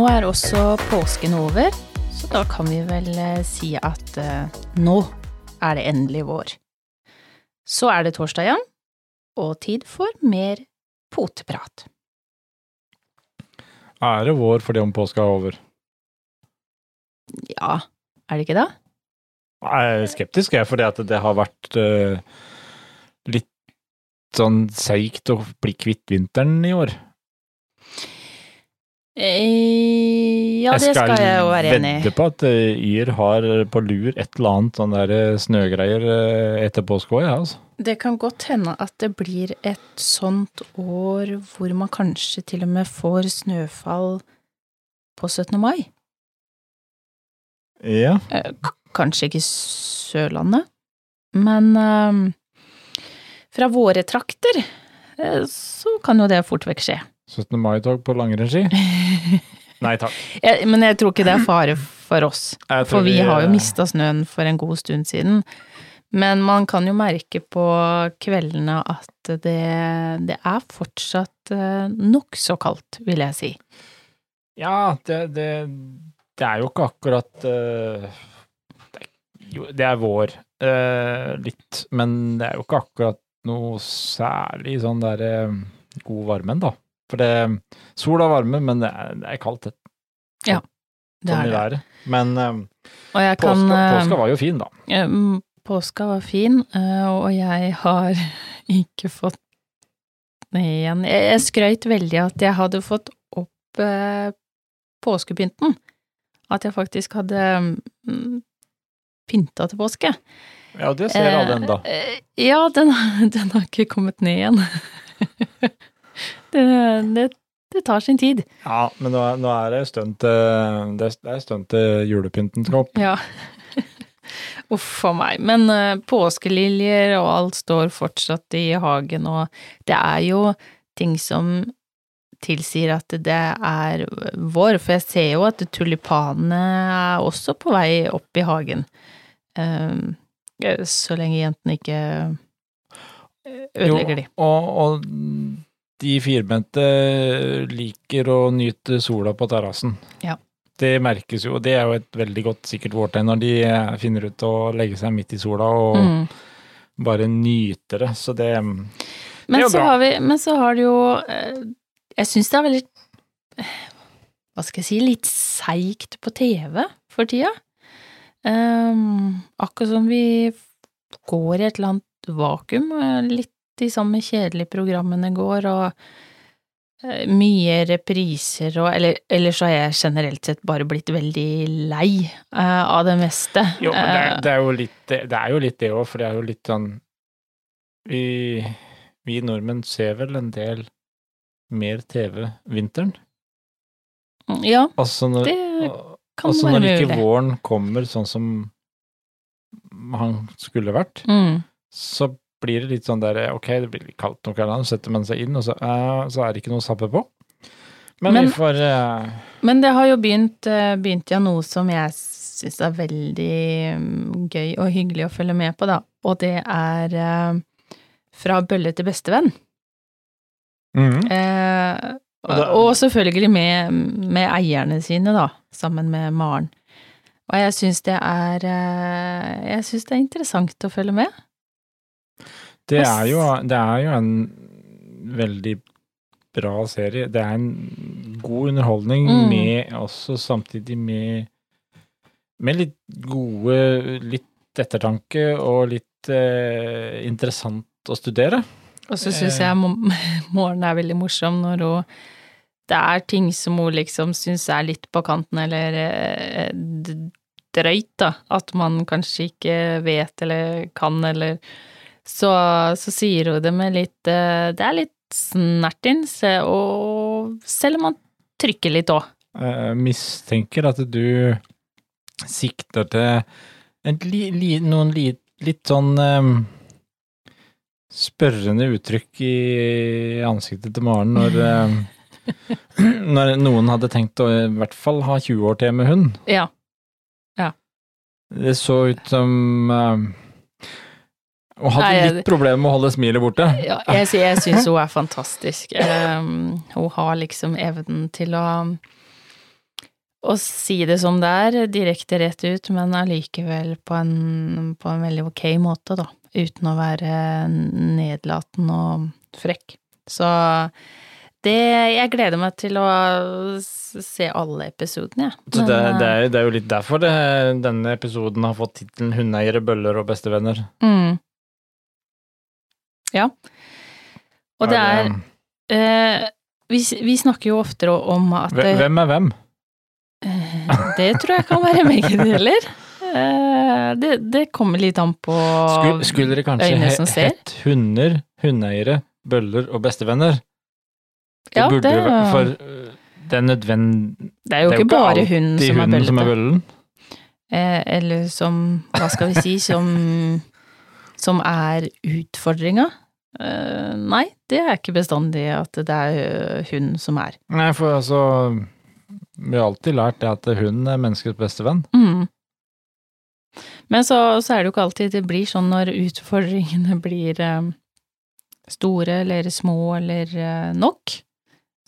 Nå er også påsken over, så da kan vi vel eh, si at eh, nå er det endelig vår. Så er det torsdag igjen, og tid for mer poteprat. Er det vår fordi om påska er over? Ja, er det ikke det? Jeg er skeptisk, jeg, fordi at det har vært eh, litt sånn seigt å bli kvitt vinteren i år. Eh, ja, det skal jeg jo være enig i. Jeg skal vedde på at eh, Yr har på lur et eller annet sånn der eh, snøgreier eh, etter påske òg, ja, altså. Det kan godt hende at det blir et sånt år hvor man kanskje til og med får snøfall på 17. mai. Ja. Eh, Kanskje ikke Sørlandet, men eh, fra våre trakter eh, så kan jo det fort vekk skje. 17. mai-tog på langrennsski? Nei takk. Jeg, men jeg tror ikke det er fare for oss, for vi har jo eh, mista snøen for en god stund siden. Men man kan jo merke på kveldene at det, det er fortsatt eh, nokså kaldt, vil jeg si. Ja, det, det, det er jo ikke akkurat eh, det, er, jo, det er vår, litt, men det er jo ikke akkurat noe særlig sånn der eh, god varme da. For det, sol og varme, men det er, det er kaldt det, Det sånn er det. Men eh, jeg kan påska, eh, påska var jo fin, da. Mm, Påska var fin, eh, og jeg har ikke fått igjen Jeg, skrøt veldig at jeg hadde fått opp påskepynten. At jeg faktisk hadde mm, pynta til påske. Ja, det ser alle ennå. Ja, den, den har ikke kommet ned igjen. det, det, det tar sin tid. Ja, men nå, er- nå er det stund til det er- stund til julepynten skal opp. Ja. Uff a meg. Men eh, påskeliljer og alt står fortsatt i hagen, og det er jo ting som tilsier at det er vår, for jeg ser jo at tulipanene er også på vei opp i hagen. Eh, så lenge jentene ikke eh, ødelegger de. Og, og de firbente liker å nyte sola på terrassen. Ja. Det merkes jo, og det er jo et veldig godt sikkert vårtegn når de eh, finner ut å legge seg midt i sola og Mm. bare nyte det. Så det Men, er jo så bra. har vi, men så har det jo eh, Jeg syns det er veldig eh, Hva skal jeg si Litt seigt på TV for tida. Um, akkurat som vi går i et eller annet vakuum. Litt de samme kjedelige programmene går, og eh, mye repriser og Eller ellers så har jeg generelt sett bare blitt veldig lei uh, av det meste. Jo, men det, Eh, er- det er jo litt det, er jo litt det òg, for det er jo litt sånn vi, vi nordmenn ser vel en del mer TV vinteren. ja, Altså når, det kan altså være når ikke våren kommer sånn som han skulle vært, Mm. så blir det litt sånn der Ok, det blir litt kaldt nok, kvelder, så setter man seg inn, og så, uh, så er det ikke noe å sappe på. Men, Men- vi får uh... Men det har jo begynt, eh, begynt ja noe som jeg syns er veldig mm, gøy og hyggelig å følge med på, da. Og det er eh, Fra bølle til bestevenn. Mm. Eh, Og og selvfølgelig med, med eierne sine, da, sammen med Maren. Og jeg syns det er eh, Jeg syns det er interessant å følge med. Det er jo, det er jo en veldig bra serie. Det er en god underholdning Mm. med også samtidig med med litt gode Litt ettertanke og litt eh, interessant å studere. Og så syns Eh. jeg Mo- er veldig morsom når hun Det er ting som hun liksom syns er litt på kanten, eller eh, drøyt, da. At man kanskje ikke vet eller kan, eller Så, så sier hun det med litt eh, Det er litt snertins, og selv om man trykker litt òg. Eh, mistenker at du sikter til en li, li, noen li, litt sånn um, spørrende uttrykk i ansiktet til Maren når um, Når noen hadde tenkt å i hvert fall ha 20 år til med hund. Ja. Det så ut som eh, Hun hadde Nei, litt problemer med å holde smilet borte. Ja, jeg, jeg syns hun er fantastisk. Um, hun har liksom evnen til å å si det som det er, direkte rett ut, men allikevel på en, på en veldig ok måte, da. Uten å være nedlatende og frekk. Så det Jeg gleder meg til å se alle episodene, jeg. Så det, det, er, det er jo litt derfor det, denne episoden har fått tittelen 'Hundeeiere, bøller og bestevenner'. Mm. Ja. Og det er eh, vi, vi snakker jo oftere om at Hvem er hvem? Eh, Det tror jeg kan være begge deler. Eh, Det, det kommer litt an på øynene som ser. skulle dere kanskje he- hett hunder, hundeeiere, bøller og bestevenner? Det Ja, burde det- jo For øh, det er nødvendig Det er jo det er ikke jo ikke bare hunden som er hunden som er bøllen. Eh, Eller som, hva skal vi si, som, som er utfordringa. Eh, Nei, det er ikke bestandig at det er eh, hun som er. Nei, for altså Vi har alltid lært det at hun er menneskets beste venn. Mm. Men så, så er det jo ikke alltid det blir sånn når utfordringene blir eh, store eller små eller nok.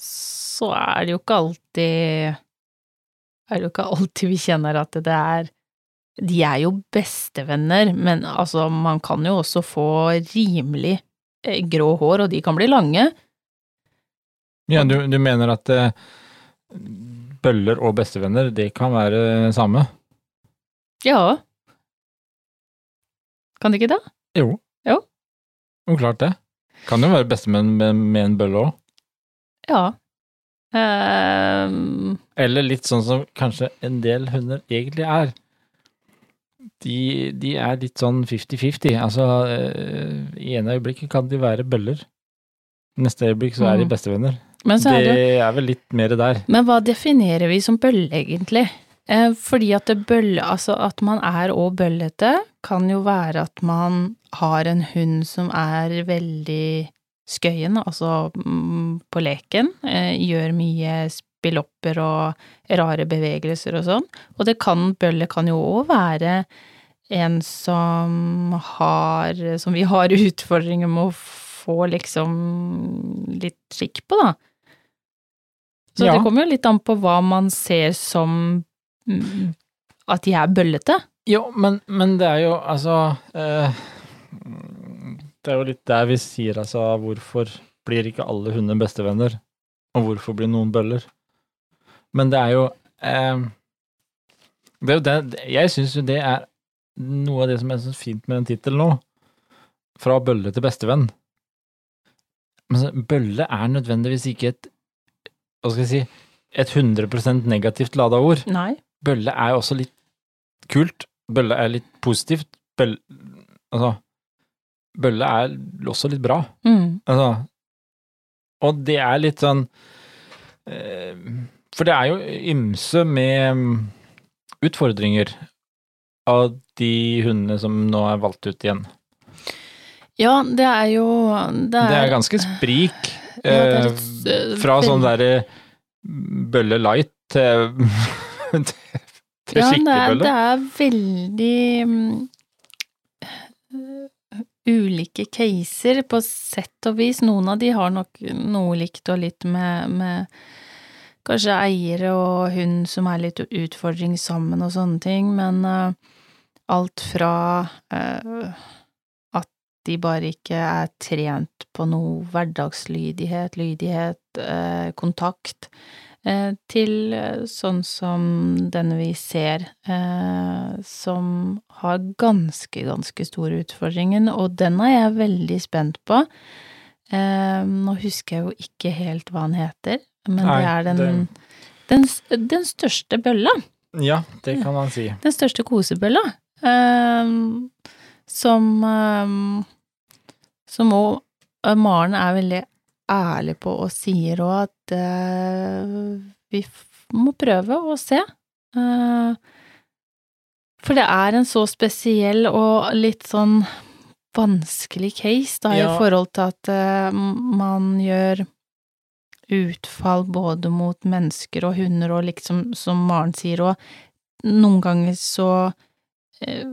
Så er det jo ikke alltid Er det jo ikke alltid vi kjenner at det er De er jo bestevenner, men altså, man kan jo også få rimelig eh, grå hår, og de kan bli lange. Ja, du, du mener at eh, bøller og bestevenner, det kan være samme? Ja. Kan det ikke det? Jo. Jo. Jo, klart det. Kan jo være bestevenn med, med en bølle òg. Ja. Um... Eller litt sånn som kanskje en del hunder egentlig er. De, de er litt sånn 50-50. Altså, eh, i ene øyeblikket kan de være bøller. Neste øyeblikk så er de Mm. bestevenner. men så er Det det er vel litt mer der. Men hva definerer vi som bølle, egentlig? Eh, fordi at det bølle, altså at man er òg bøllete, kan jo være at man har en hund som er veldig skøyen, altså mm, på leken, eh, gjør mye spillopper og rare bevegelser og sånn. Og det kan, bølle kan jo òg være en som har, som vi har utfordringer med å få liksom litt skikk på, da. Så Ja. det kommer jo litt an på hva man ser som mm, at de er bøllete. Jo, men, men det er jo altså eh, Det er jo litt der vi sier altså hvorfor blir ikke alle hunder bestevenner, og hvorfor blir noen bøller? Men det er jo eh, Det er jo det Jeg syns jo det er noe av det som er så fint med den tittelen nå. Fra bølle til bestevenn. Men bølle er nødvendigvis ikke et Hva skal jeg si et 100% negativt lada ord Nei. bølle er jo også litt kult. Bølle er litt positivt. Bølle Altså Bølle er også litt bra. Mm. Altså Og det er litt sånn eh, For det er jo ymse med utfordringer av de hundene som nå er valgt ut igjen. Ja, det er jo Det er, Det er ganske sprik. Ja, er eh, litt, eh, fra sånn derre bølle light til, til, Ja, skikkelig er, bølle. det er veldig eh, ulike caser, på sett og vis. Noen av de har nok noe likt og litt med, med kanskje eiere og hun som er litt utfordring sammen og sånne ting, men eh, alt fra eh, at de bare ikke er trent på noe hverdagslydighet, lydighet, eh, kontakt, til sånn som denne vi ser, som har ganske, ganske store utfordringer, og den er jeg veldig spent på. Nå husker jeg jo ikke helt hva han heter, men Nei, det er den, det- den, den største bølla. Ja, det kan man si. Den største kosebølla. Um, som um, Som òg Maren er veldig ærlig på og sier òg at uh, vi må prøve å se. Uh, for det er en så spesiell og litt sånn vanskelig case, da, Ja. i forhold til at uh, man gjør utfall både mot mennesker og hunder, og liksom, som Maren sier òg, noen ganger så eh,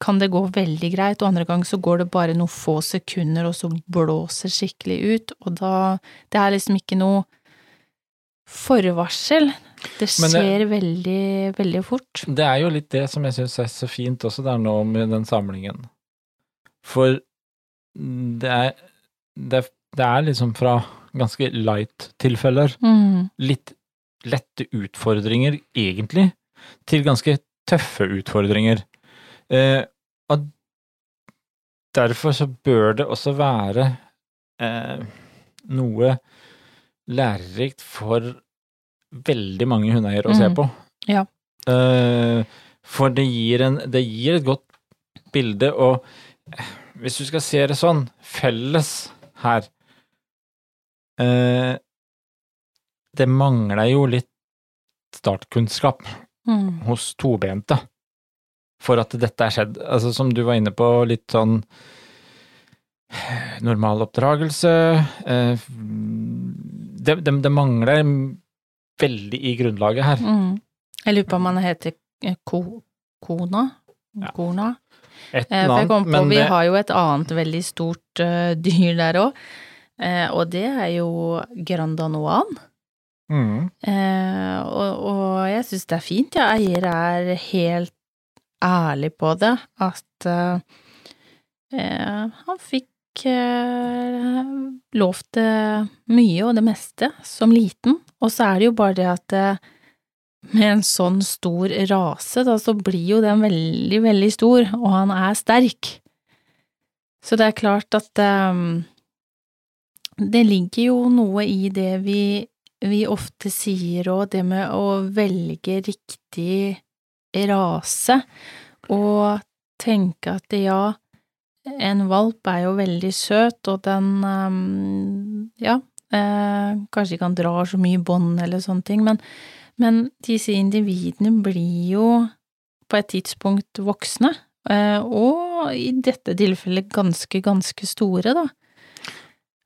kan det gå veldig greit, og andre ganger så går det bare noen få sekunder, og så blåser skikkelig ut, og da Det er liksom ikke noe forvarsel. Det skjer det- veldig, veldig fort. Det er jo litt det som jeg syns er så fint også der nå med den samlingen. For det er, det, det er liksom fra ganske light tilfeller, Mm. litt lette utfordringer egentlig, til ganske tøffe utfordringer. Eh, og derfor så bør det også være eh, noe lærerikt for veldig mange hundeeiere å se Mm. på. Ja. Eh, for det gir, en, det gir et godt bilde, og hvis du skal se det sånn, felles her Det mangler jo litt startkunnskap Mm. hos tobente for at dette er skjedd. Altså som du var inne på, litt sånn normal oppdragelse eh, det, det, det mangler veldig i grunnlaget her. Mm. Jeg lurer på om han heter eh, ko, Kona? Ja. Kona? Et Eh, annet, men vi har jo et annet veldig stort eh, dyr der òg, og det er jo Grandanoan. mm, Eh, og, og jeg syns det er fint, ja. Eier er helt ærlig på det, at eh, eh, han fikk eh, lov til mye og det meste som liten, og så er det jo bare det at eh, med en sånn stor rase, da, så blir jo den veldig, veldig stor, og han er sterk. Så det er klart at eh, det ligger jo noe i det vi vi ofte sier òg, det med å velge riktig rase, og tenke at ja, en valp er jo veldig søt, og den um, ja, eh, kanskje ikke han drar så mye bånd eller sånne ting, men, men disse individene blir jo på et tidspunkt voksne, eh, og i dette tilfellet ganske, ganske store, da.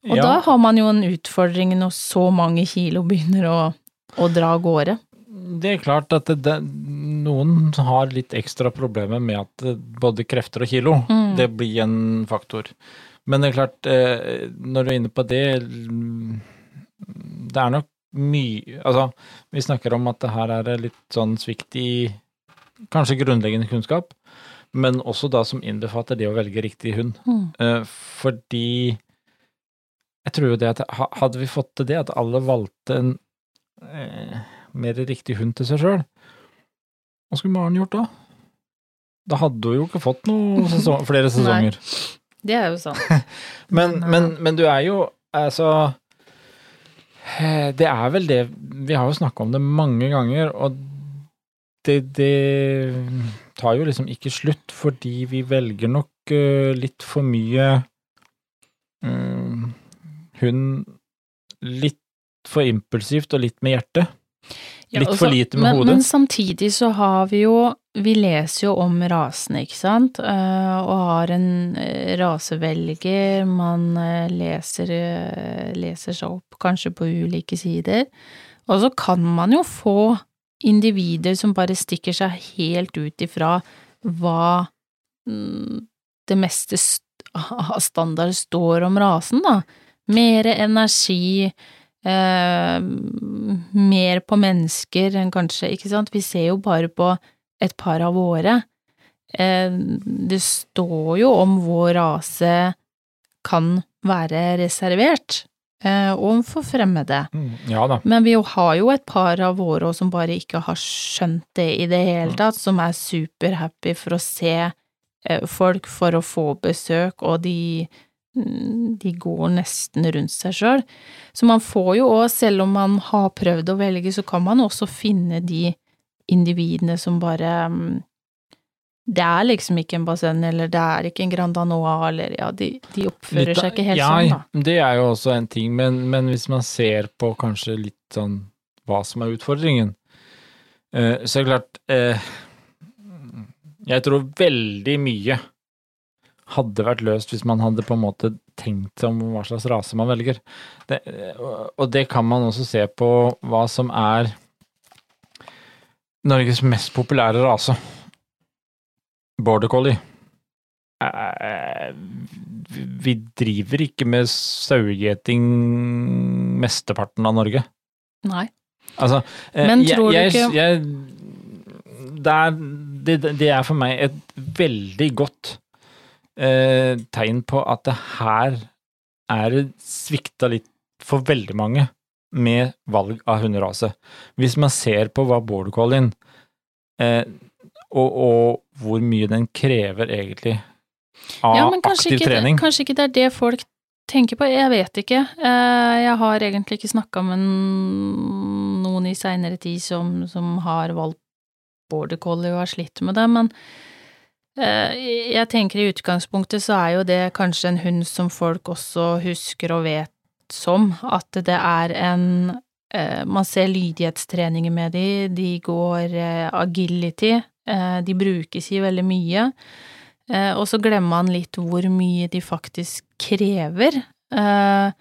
Og ja, da har man jo en utfordring når så mange kilo begynner å, å dra av gårde. det er klart at det, det, noen har litt ekstra problemer med at både krefter og kilo, Mm. det blir en faktor. Men det er klart, eh, når du er inne på det, det er nok mye Altså, vi snakker om at det her er litt sånn svikt i kanskje grunnleggende kunnskap, men også da som innbefatter det å velge riktig hund. Mm. Eh, fordi jeg tror jo det at hadde vi fått til det, at alle valgte en eh, mer riktig hund til seg sjøl, hva skulle Maren gjort da? Da hadde hun jo ikke fått sesong, flere sesonger. Det er jo sant. Men, Men, men, men du er jo altså eh, Det er vel det Vi har jo snakka om det mange ganger, og det, det tar jo liksom ikke slutt, fordi vi velger nok eh, litt for mye hund litt for impulsivt og litt med hjertet. Ja, Litt for lite med men, hodet. Men samtidig så har vi jo Vi leser jo om rasene, ikke sant, Eh, og har en eh, rasevelger. Man eh, leser, leser seg opp kanskje på ulike sider. Og så kan man jo få individer som bare stikker seg helt ut ifra hva mm, det meste st- av standard står om rasen, da. Mere energi, eh, mer på mennesker enn kanskje, ikke sant. Vi ser jo bare på et par av våre. Eh, det står jo om vår rase kan være reservert eh, overfor fremmede. Mm, ja. Men vi har jo et par av våre som bare ikke har skjønt det i det hele Mm. tatt, som er superhappy for å se eh, folk, for å få besøk, og de, de går nesten rundt seg sjøl. Så man får jo òg, selv om man har prøvd å velge, så kan man også finne de individene som bare mm, Det er liksom ikke en basseng, eller det er ikke en Grand Danois, eller ja, de, de oppfører Litt- seg ikke helt ja, sånn, da. Det er jo også en ting, men, men hvis man ser på kanskje litt sånn hva som er utfordringen, eh, så er det klart eh, Jeg tror veldig mye hadde vært løst hvis man hadde på en måte tenkt om hva slags rase man velger. Det, og det kan man også se på hva som er Norges mest populære rase. Border collie. Eh, Vi driver ikke med sauegjeting mesteparten av Norge. Nei. Altså, eh, Men tror du jeg, ikke- jeg, jeg, det, er, det, det er for meg et veldig godt eh, tegn på at det her er det svikta litt for veldig mange med valg av hunderase. Hvis man ser på hva border collien eh, og, og hvor mye den krever egentlig av Ja, aktiv ikke, trening. kanskje ikke det er det folk tenker på, jeg vet ikke. Eh, Jeg har egentlig ikke snakka med noen i seinere tid som, som har valgt border collie og har slitt med det, men jeg tenker i utgangspunktet så er jo det kanskje en hund som folk også husker og vet som, at det er en eh, Man ser lydighetstreninger med de, de går eh, agility, eh, de brukes i veldig mye. Eh, og så glemmer man litt hvor mye de faktisk krever, eh,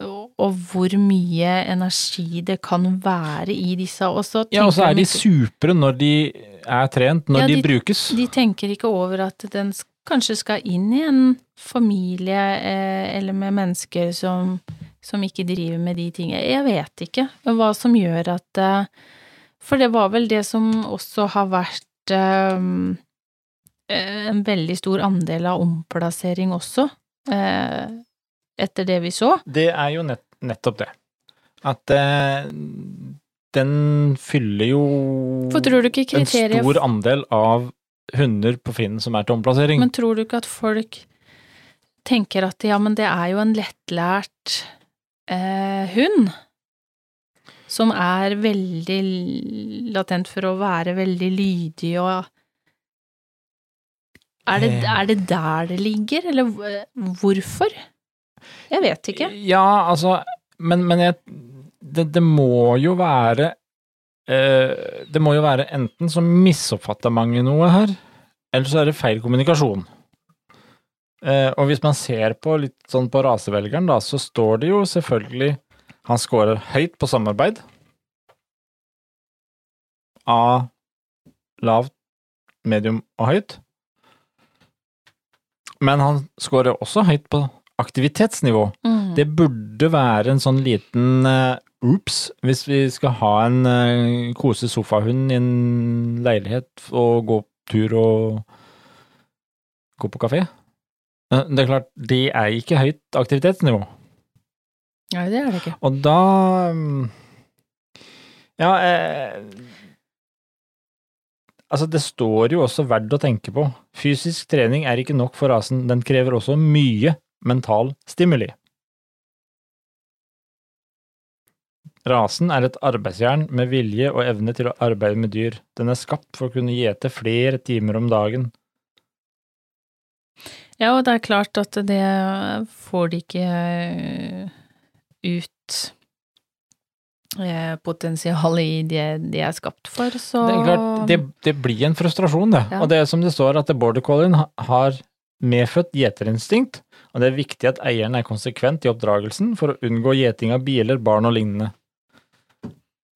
og, hvor mye energi det kan være i disse. Og Ja, og så er de supre når de er trent, når Ja, de, de- brukes. de tenker ikke over at den kanskje skal inn i en familie eh, eller med mennesker som, som ikke driver med de tingene. Jeg vet ikke hva som gjør at eh, For det var vel det som også har vært eh, en veldig stor andel av omplassering også, eh, etter det vi så. Det er jo nett, nettopp det. At eh, den fyller jo en stor andel av hunder på Finn som er til omplassering. Men tror du ikke at folk tenker at ja, men det er jo en lettlært eh, hund som er veldig latent for å være veldig lydig og er det, Eh. er det der det ligger, eller hvorfor? Jeg vet ikke. Ja, altså Men, men jeg det, det må jo være eh, Det må jo være enten så misoppfatter mange noe her, eller så er det feil kommunikasjon. Eh, og hvis man ser på litt sånn på rasevelgeren, da, så står det jo selvfølgelig Han scorer høyt på samarbeid. A lavt, medium og høyt. Men han scorer også høyt på aktivitetsnivå. Mm. Det burde være en sånn liten uh, oops hvis vi skal ha en uh, kose sofahund i en leilighet og gå tur og gå på kafé. Eh, det er klart, det er ikke høyt aktivitetsnivå. Nei, det er det ikke. Og da mm, Ja, eh, altså det står jo også verdt å tenke på. Fysisk trening er ikke nok for rasen, den krever også mye mental stimuli. Rasen er et arbeidsjern med vilje og evne til å arbeide med dyr. Den er skapt for å kunne gjete flere timer om dagen. Ja, og det er klart at det får de ikke eh, ut eh, potensialet i det de er skapt for, så Det klart, det, det blir en frustrasjon, det. Ja. Og det er som det står, at border collien har medfødt gjeterinstinkt, og det er viktig at eieren er konsekvent i oppdragelsen for å unngå gjeting av biler, barn og lignende.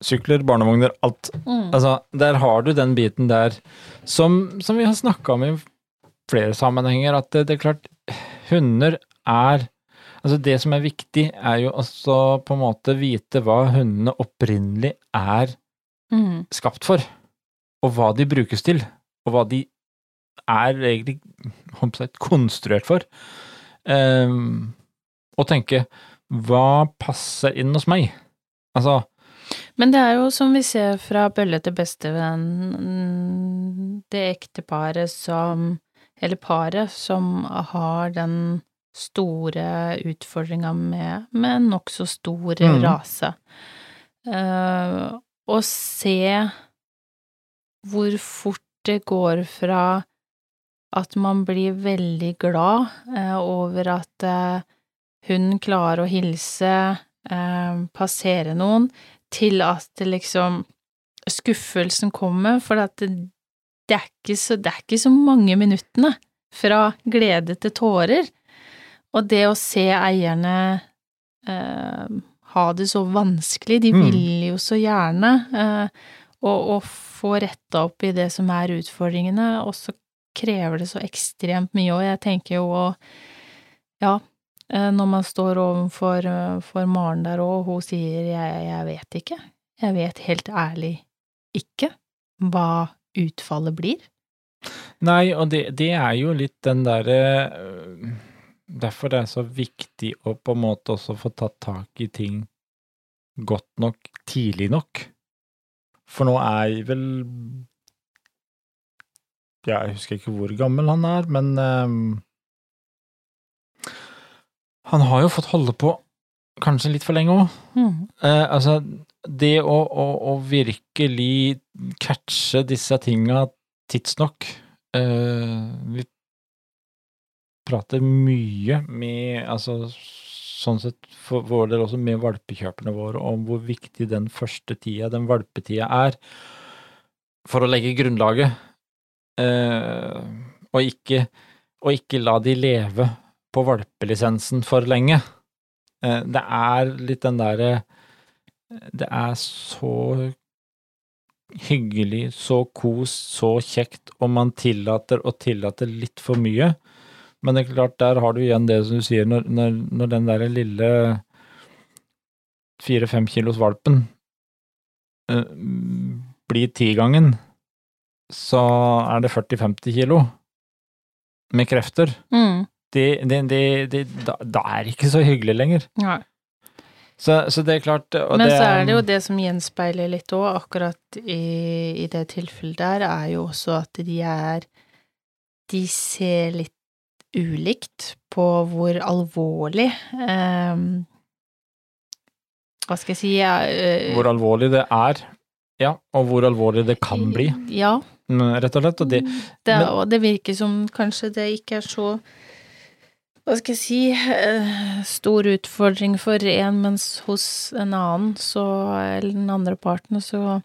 Sykler, barnevogner, alt. mm. Altså, der har du den biten der som, som vi har snakka om i flere sammenhenger, at det, det er klart, hunder er Altså, det som er viktig, er jo også på en måte vite hva hundene opprinnelig er Mm. skapt for, og hva de brukes til, og hva de er egentlig konstruert for. Ehm, og tenke hva passer inn hos meg? Altså, Men det er jo som vi ser fra bølle til bestevenn, det ekteparet som Eller paret som har den store utfordringa med, med en nokså stor mm. rase. Eh, Å se hvor fort det går fra at man blir veldig glad eh, over at eh, hun klarer å hilse, eh, passere noen, til at liksom skuffelsen kommer, for at det, det, er ikke så, det er ikke så mange minuttene fra glede til tårer. Og det å se eierne eh, ha det så vanskelig, de Mm. vil jo så gjerne, eh, og, og få retta opp i det som er utfordringene, og så krever det så ekstremt mye, og jeg tenker jo Ja, eh, når man står overfor eh, for Maren der òg, og hun sier jeg, jeg vet ikke, Jeg vet helt ærlig ikke hva utfallet blir. Nei, og det, det er jo litt den derre øh, Derfor det er så viktig å på en måte også få tatt tak i ting godt nok tidlig nok. For nå er vel Jeg husker ikke hvor gammel han er, men um, Han har jo fått holde på kanskje litt for lenge òg. Mm. Uh, altså, det å, å, å virkelig catche disse tinga tidsnok uh, Vi prater mye med Altså sånn sett for vår del også med valpekjøperne våre om hvor viktig den første tida, den valpetida, er for å legge grunnlaget. Eh, og ikke, og ikke la de leve på valpelisensen for lenge. Eh, det er litt den derre Det er så hyggelig, så kos, så kjekt om man tillater og tillater litt for mye. Men det er klart, der har du igjen det som du sier, når, når, når den der lille fire-fem kilos valpen eh, blir tigangen, så er det 40-50 kilo med krefter. Mm. Det, det, det, da, da er det ikke så hyggelig lenger. Nei. Så, så det er klart Men så er det jo det som gjenspeiler litt òg, akkurat i, i det tilfellet der, er jo også at de er De ser litt ulikt på hvor alvorlig eh, Hva skal jeg si eh, Hvor alvorlig det er, ja, og hvor alvorlig det kan bli, Ja. Mm, rett og slett. Og det, Det, Men- og det virker som kanskje det ikke er så hva skal jeg si eh, stor utfordring for en, mens hos en annen, så, eller den andre parten, så,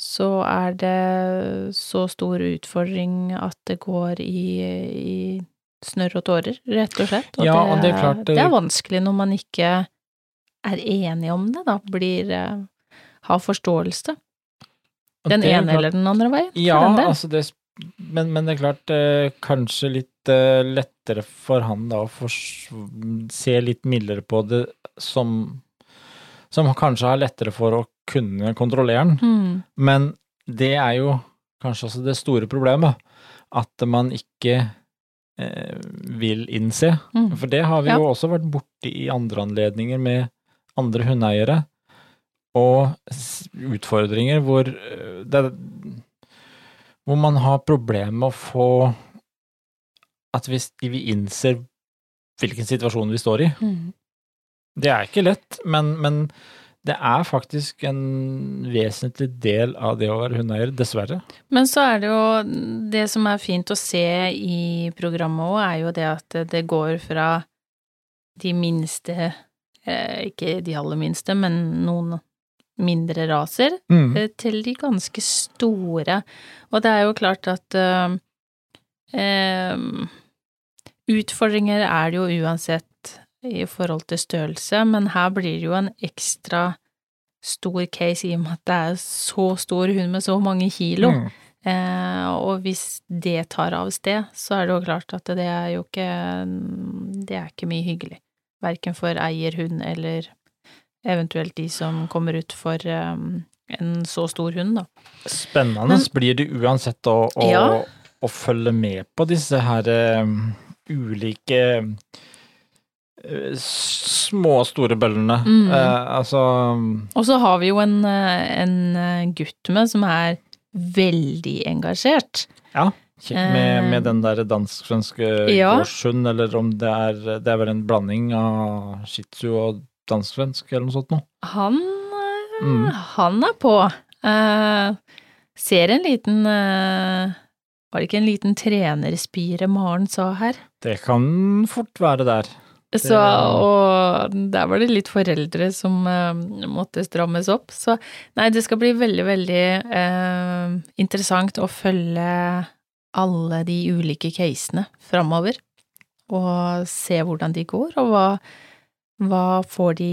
så er det så stor utfordring at det går i, i snørr og tårer, rett og slett. Og, Ja, det, og det er klart, det er eh, vanskelig når man ikke er enige om det, da, blir eh, har forståelse. Den er ene klart- eller den andre veien, Ja, altså det men, men det er klart, eh, kanskje litt eh, lettere for han da å se litt mildere på det som Som kanskje har lettere for å kunne kontrollere den. Mm. Men det er jo kanskje også det store problemet. At man ikke eh, vil innse. Mm. For det har vi Ja. jo også vært borti i andre anledninger med andre hundeeiere. Og utfordringer hvor eh, det Hvor man har problemer med å få At hvis vi innser hvilken situasjon vi står i. mm. Det er ikke lett, men, men det er faktisk en vesentlig del av det å være hundeeier, dessverre. Men så er det jo Det som er fint å se i programmet òg, er jo det at det går fra de minste eh, Ikke de aller minste, men noen mindre raser, mm. til de ganske store. Og det er jo klart at uh, uh, Utfordringer er det jo uansett i forhold til størrelse, men her blir det jo en ekstra stor case i og med at det er så stor hund med så mange kilo. Mm. Eh, og hvis det tar av sted, så er det jo klart at det er jo ikke Det er ikke mye hyggelig. Verken for eier hund eller eventuelt de som kommer ut for um, en så stor hund, da. Spennende Men- blir det uansett å, å, Ja. å følge med på disse her eh, ulike eh, små og store bøllene. Mm. Eh, altså Og så har vi jo en, eh, en eh, gutt med som er veldig engasjert. Ja, med, med den der dansk-svenske ja. gårdshund, eller om det er Det er vel en blanding av shih tzu og dansk-svensk, eller noe sånt noe. Han, eh, Mm. han er på. Eh, ser en liten eh, Var det ikke en liten trenerspire Maren sa her? Det kan fort være der. Så, og der var det litt foreldre som uh, måtte strammes opp. Så nei, det skal bli veldig, veldig uh, interessant å følge alle de ulike casene framover. Og se hvordan de går, og hva, hva får de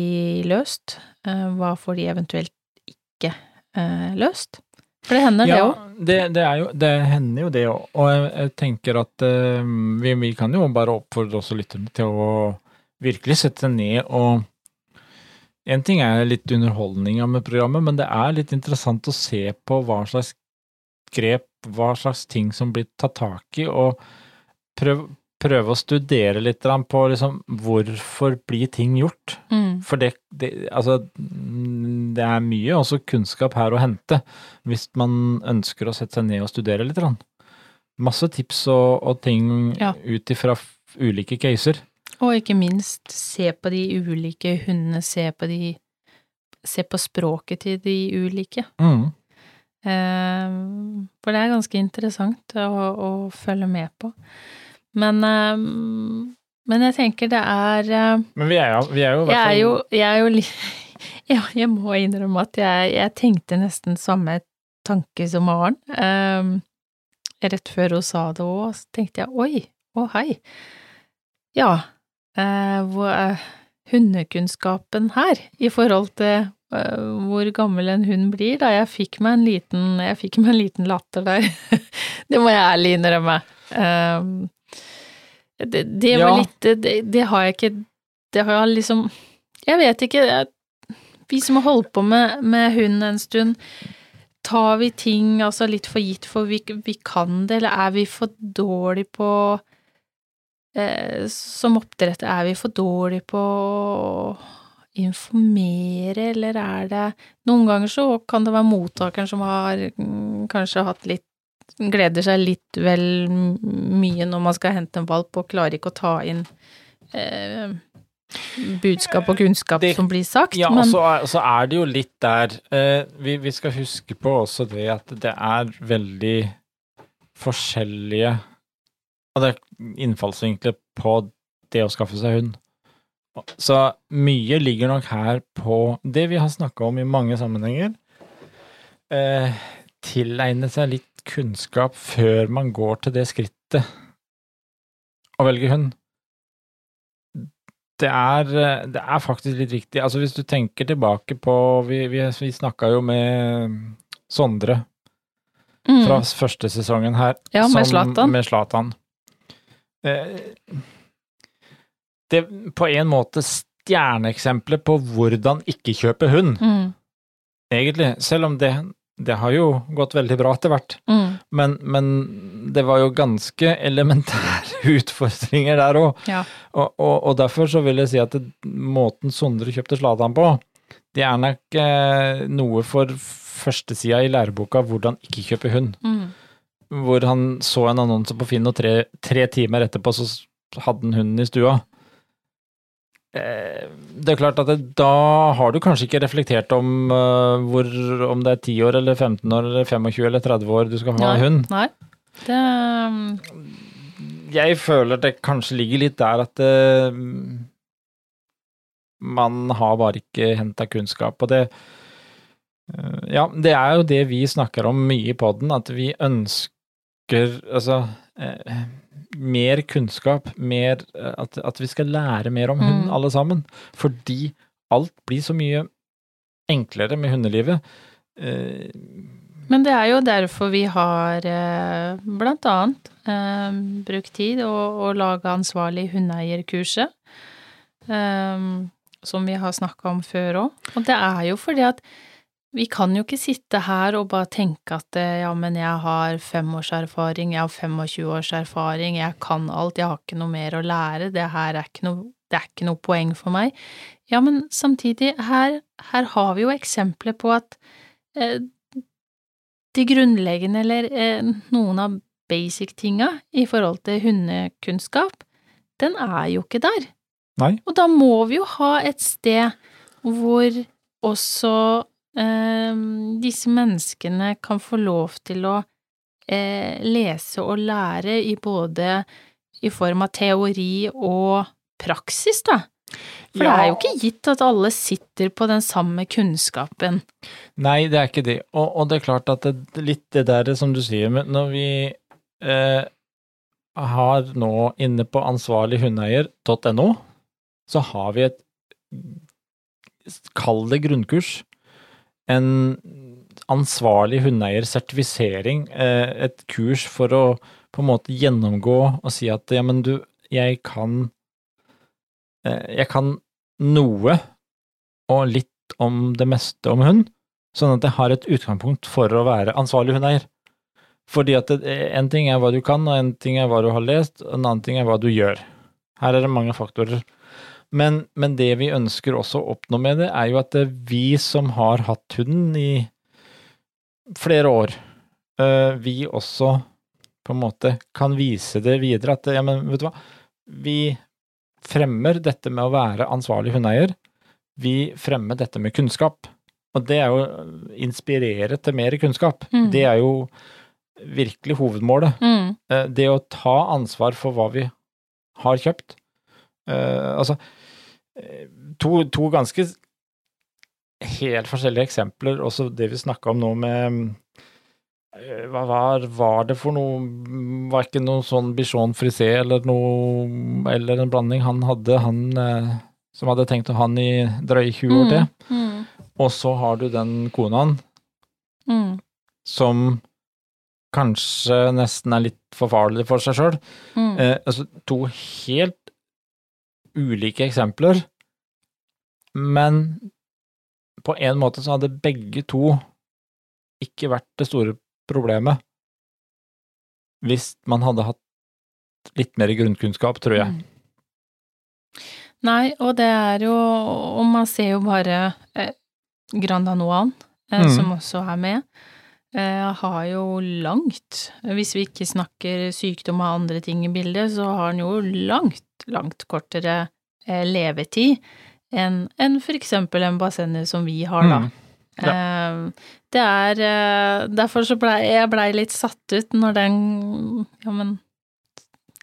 løst? Eh, hva får de eventuelt ikke eh, løst? For det hender, det Ja, òg. det, det, det hender jo det òg. Og jeg, jeg tenker at eh, vi, vi kan jo bare oppfordre også lytterne til å virkelig sette seg ned og En ting er litt underholdninga med programmet, men det er litt interessant å se på hva slags grep, hva slags ting som blir tatt tak i, og prøve, prøve å studere litt på liksom, hvorfor blir ting gjort. Mm. For det, det, altså, det er mye også kunnskap her å hente, hvis man ønsker å sette seg ned og studere litt. Masse tips og, og ting Ja. ut ifra ulike caser. Og ikke minst se på de ulike hundene, se på de Se på språket til de ulike. Mm. Eh, for det er ganske interessant å, å følge med på. Men, eh, men jeg tenker det er eh, Men vi er, jo- vi er jo Jeg er jo, jeg er jo Ja, jeg må innrømme at jeg, jeg tenkte nesten samme tanke som Maren. Eh, rett før hun sa det òg, så tenkte jeg oi, å hei. Ja, uh, hvor er hundekunnskapen her i forhold til uh, hvor gammel en hund blir, da jeg fikk meg en liten, jeg fikk meg en liten latter der. det må jeg ærlig innrømme. Um, det, det var Ja. litt det, det har jeg ikke Det har jeg liksom Jeg vet ikke. Jeg, vi som har holdt på med, med hund en stund, tar vi ting altså litt for gitt for vi, vi kan det, eller er vi for dårlig på eh, Som oppdretter, er vi for dårlig på å informere, eller er det Noen ganger så kan det være mottakeren som har mm, kanskje hatt litt Gleder seg litt vel mye når man skal hente en valp, og klarer ikke å ta inn eh, budskap og kunnskap Det- som blir sagt. Ja, og så er, så er det jo litt der eh, vi, vi skal huske på også det at det er veldig forskjellige er innfallsvinkler på det å skaffe seg hund. Så mye ligger nok her på det vi har snakka om i mange sammenhenger. Eh, tilegne seg litt kunnskap før man går til det skrittet å velge hund det er, det er faktisk litt viktig. Altså Hvis du tenker tilbake på Vi, vi, vi snakka jo med Sondre mm, fra første sesongen her. Ja, med Zlatan. Med Zlatan. Eh, Det på en måte stjerneeksempelet på hvordan ikke kjøpe hund, mm, egentlig. Selv om det, det har jo gått veldig bra etter hvert. mm, Men, men det var jo ganske elementære utfordringer der òg. ja. Og, og, og derfor så vil jeg si at det, måten Sondre kjøpte Zlatan på, det er nok eh, noe for førstesida i læreboka 'Hvordan ikke kjøpe hund'. Mm, Hvor han så en annonse på Finn, og tre, tre timer etterpå så hadde han hunden i stua. Eh, det er klart at det, da har du kanskje ikke reflektert om uh, hvor, om det er 10 år eller 15 år eller 25 eller 30 år du skal ha Nei. hund. Nei. Det um, Jeg føler det kanskje ligger litt der at eh, man har bare ikke henta kunnskap. Og det uh, Ja, det er jo det vi snakker om mye i poden, at vi ønsker altså eh, mer kunnskap, mer eh, at, at vi skal lære mer om hund, Mm. alle sammen. Fordi alt blir så mye enklere med hundelivet. Eh, Men det er jo derfor vi har eh, blant annet eh, brukt tid og, og laga ansvarlig hundeeierkurset, eh, som vi har snakka om før òg. Og det er jo fordi at vi kan jo ikke sitte her og bare tenke at eh, ja, men jeg har fem års erfaring, jeg har 25 års erfaring, jeg kan alt, jeg har ikke noe mer å lære, det her er ikke noe, det er ikke noe poeng for meg. Ja, men samtidig, her, her har vi jo eksempler på at eh, de grunnleggende, eller eh, noen av basic-tinga i forhold til hundekunnskap, den er jo ikke der. Nei. Og da må vi jo ha et sted hvor også disse menneskene kan få lov til å eh, lese og lære i både i form av teori og praksis, da. For det er jo ikke gitt at alle sitter på den samme kunnskapen. Nei, det er ikke det. Og, og det er klart at det, litt det der som du sier, men når vi eh, har nå inne på ansvarlighundeier.no, så har vi et Kall det grunnkurs. En ansvarlig hundeeier-sertifisering. Eh, et kurs for å på en måte gjennomgå og si at ja, men du, jeg kan eh, Jeg kan noe og litt om det meste om hund, sånn at jeg har et utgangspunkt for å være ansvarlig hundeeier. Fordi at en ting er hva du kan, og en ting er hva du har lest, og en annen ting er hva du gjør. Her er det mange faktorer. Men, men det vi ønsker også å oppnå med det, er jo at det vi som har hatt hunden i flere år, øh, vi også på en måte kan vise det videre. At ja, men vet du hva, vi fremmer dette med å være ansvarlig hundeeier. Vi fremmer dette med kunnskap. Og det er jo inspirere til mer kunnskap. Mm. Det er jo virkelig hovedmålet. Mm. Eh, Det å ta ansvar for hva vi har kjøpt. Uh, altså eh, to, to ganske helt forskjellige eksempler, også det vi snakka om nå med eh, hva var, var det for noe Var ikke noe sånn bichon frisé eller noe Eller en blanding han hadde, han eh, som hadde tenkt å ha han i drøye 20 år til. Mm. Og så har du den konaen Mm. som kanskje nesten er litt for farlig for seg sjøl. Mm. Eh, altså to helt ulike eksempler, men på en måte så hadde begge to ikke vært det store problemet hvis man hadde hatt litt mer grunnkunnskap, tror jeg. Mm. Nei, og det er jo Og man ser jo bare eh, Granda Noan, eh, Mm. som også er med, eh, har jo langt Hvis vi ikke snakker sykdom og andre ting i bildet, så har han jo langt, langt kortere eh, levetid enn en for eksempel en bassenger som vi har, da. Mm. Ja. Det er eh, Derfor så blei jeg blei litt satt ut når den Ja, men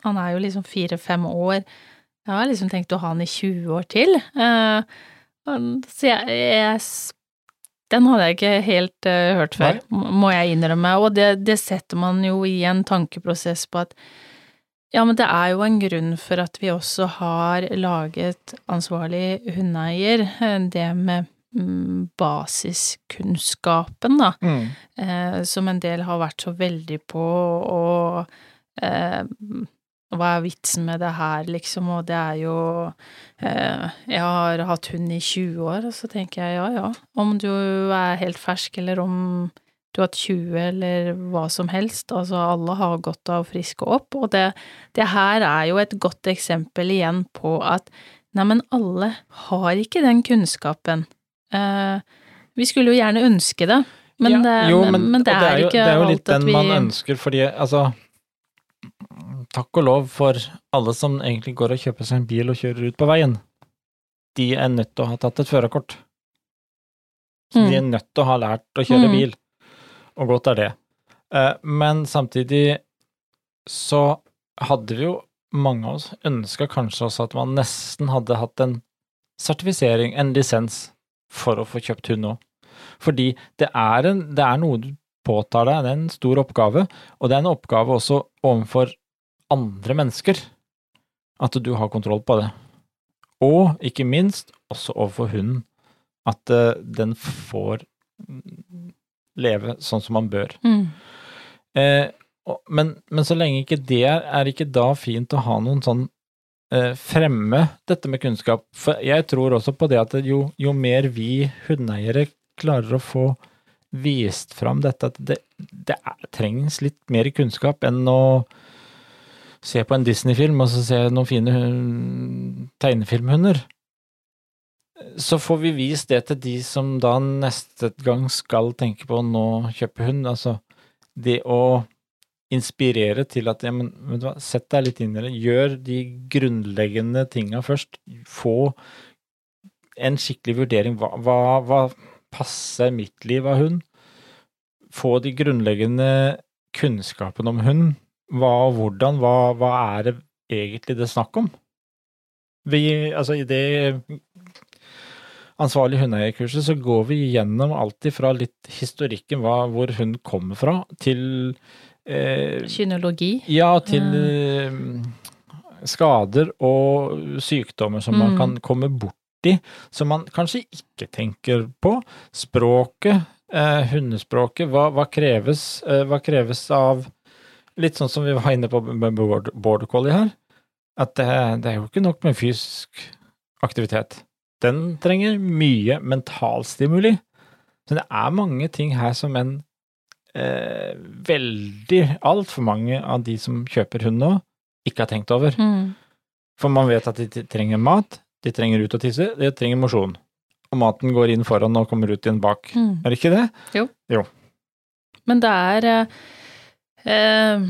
han er jo liksom fire-fem år. Jeg har liksom tenkt å ha han i 20 år til. Eh, så jeg, jeg Den hadde jeg ikke helt eh, hørt før, må må jeg innrømme. Og det, det setter man jo i en tankeprosess på at ja, men det er jo en grunn for at vi også har laget ansvarlig hundeeier, eh, det med mm, basiskunnskapen, da Mm. eh, som en del har vært så veldig på, og eh, hva er vitsen med det her, liksom, og det er jo eh, Jeg har hatt hund i 20 år, og så tenker jeg ja, ja, om du er helt fersk, eller om du har hatt 20, eller hva som helst, altså alle har godt av å friske opp, og det, det her er jo et godt eksempel igjen på at neimen, alle har ikke den kunnskapen. Eh, vi skulle jo gjerne ønske det, men, Ja, det, jo, men, men det er jo, ikke Det er jo litt den vi man ønsker, fordi altså Takk og lov for alle som egentlig går og kjøper seg en bil og kjører ut på veien. De er nødt til å ha tatt et førerkort. Mm. De er nødt til å ha lært å kjøre Mm. bil, og godt er det. Eh, Men samtidig så hadde vi jo, mange av oss, ønska kanskje også at man nesten hadde hatt en sertifisering, en lisens, for å få kjøpt hund òg. Fordi det er, en, det er noe du påtar deg, det er en stor oppgave, og det er en oppgave også overfor andre mennesker, at du har kontroll på det. Og ikke minst også overfor hunden, at eh, den får leve sånn som man bør. mm. Eh, og, men, men så lenge ikke det er, er ikke da fint å ha noen sånn eh, fremme dette med kunnskap. For jeg tror også på det at jo, jo mer vi hundeeiere klarer å få vist fram dette, at det, det er, trengs litt mer kunnskap enn å se på en Disney-film og så se noen fine hun- tegnefilmhunder. Så får vi vist det til de som da neste gang skal tenke på å nå kjøpe hund. Altså det å inspirere til at ja, men, vet du hva, sett deg litt inn i det. Gjør de grunnleggende tinga først. Få en skikkelig vurdering. Hva, hva, hva passer mitt liv av hund? Få de grunnleggende kunnskapene om hund. Hva og hvordan, hva, hva er det egentlig det er snakk om? Vi, altså i det ansvarlig hundeeierkurset så går vi gjennom alt ifra litt historikken, hva, hvor hund kommer fra, til eh, Kynologi. ja, til eh, skader og sykdommer som man Mm. kan komme borti, som man kanskje ikke tenker på. Språket, eh, hundespråket, hva, hva kreves, eh, hva kreves av Litt sånn som vi var inne på med border collie her, at det, det er jo ikke nok med fysisk aktivitet. Den trenger mye mentalstimuli. Så det er mange ting her som en eh, veldig, altfor mange av de som kjøper hund nå, ikke har tenkt over. Mm. For man vet at de trenger mat, de trenger ut og tisse, de trenger mosjon. Og maten går inn foran og kommer ut igjen bak. Mm. Er det ikke det? Jo. Men det er eh, eh,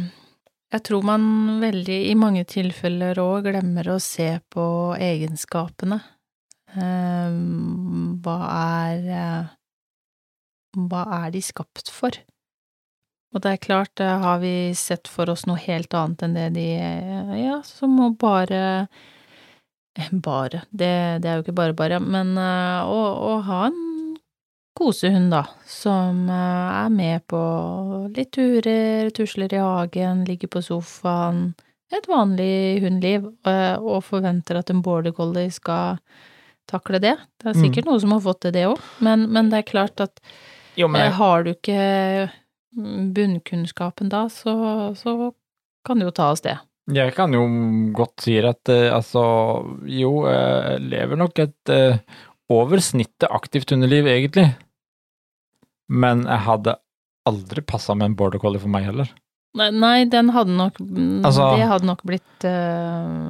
Jeg tror man veldig i mange tilfeller òg glemmer å se på egenskapene. Eh, hva er eh, Hva er de skapt for? Og det er klart, eh, har vi sett for oss noe helt annet enn det de eh, Ja, så må bare Bare, det, det er jo ikke bare bare, men å, å ha en kosehund, da, som er med på litt turer, tusler i hagen, ligger på sofaen, et vanlig hundeliv, eh, og forventer at en border collie skal takle det. Det er Mm. sikkert noen som har fått til det òg, men, men det er klart at Jo, men eh, har du ikke mm, bunnkunnskapen da, så, så kan det jo ta oss det. jeg kan jo godt si at eh, altså Jo, jeg lever nok et eh, over snittet aktivt underliv, egentlig. Men jeg hadde aldri passa med en border collie for meg heller. Nei, nei den hadde nok mm, Altså- Det hadde nok blitt eh,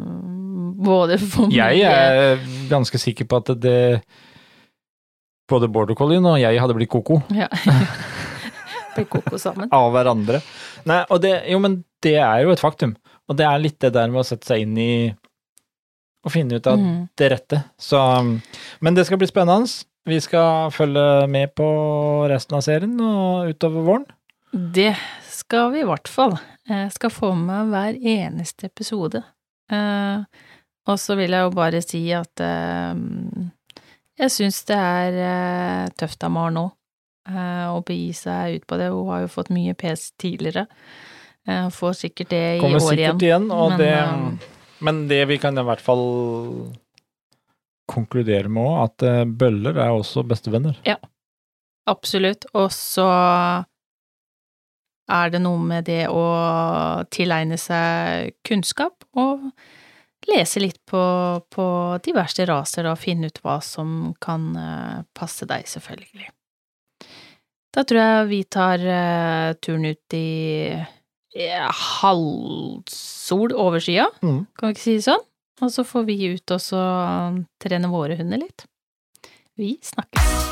både for mye Jeg er ganske sikker på at det Både border collien og jeg hadde blitt koko Ja. Blir koko sammen. av hverandre. Nei, og det Jo, men det er jo et faktum. Og det er litt det der med å sette seg inn i Å finne ut av Mm. det rette. Så Men det skal bli spennende. Vi skal følge med på resten av serien og utover våren. Det skal vi i hvert fall. Jeg skal få med hver eneste episode. Eh, og så vil jeg jo bare si at eh, jeg syns det er eh, tøft av Maren nå eh, å begi seg ut på det. Hun har jo fått mye pes tidligere. Eh, får sikkert det i år igjen. Kommer sikkert igjen, og Men, det uh, Men det vi kan i hvert fall konkludere med òg, at uh, bøller er også bestevenner. Absolutt. Og så er det noe med det å tilegne seg kunnskap og lese litt på, på diverse raser og finne ut hva som kan eh, passe deg, selvfølgelig. Da tror jeg vi tar eh, turen ut i ja, halvsol over skya, Mm. kan vi ikke si det sånn? Og så får vi ut og så trene våre hunder litt. Vi snakkes.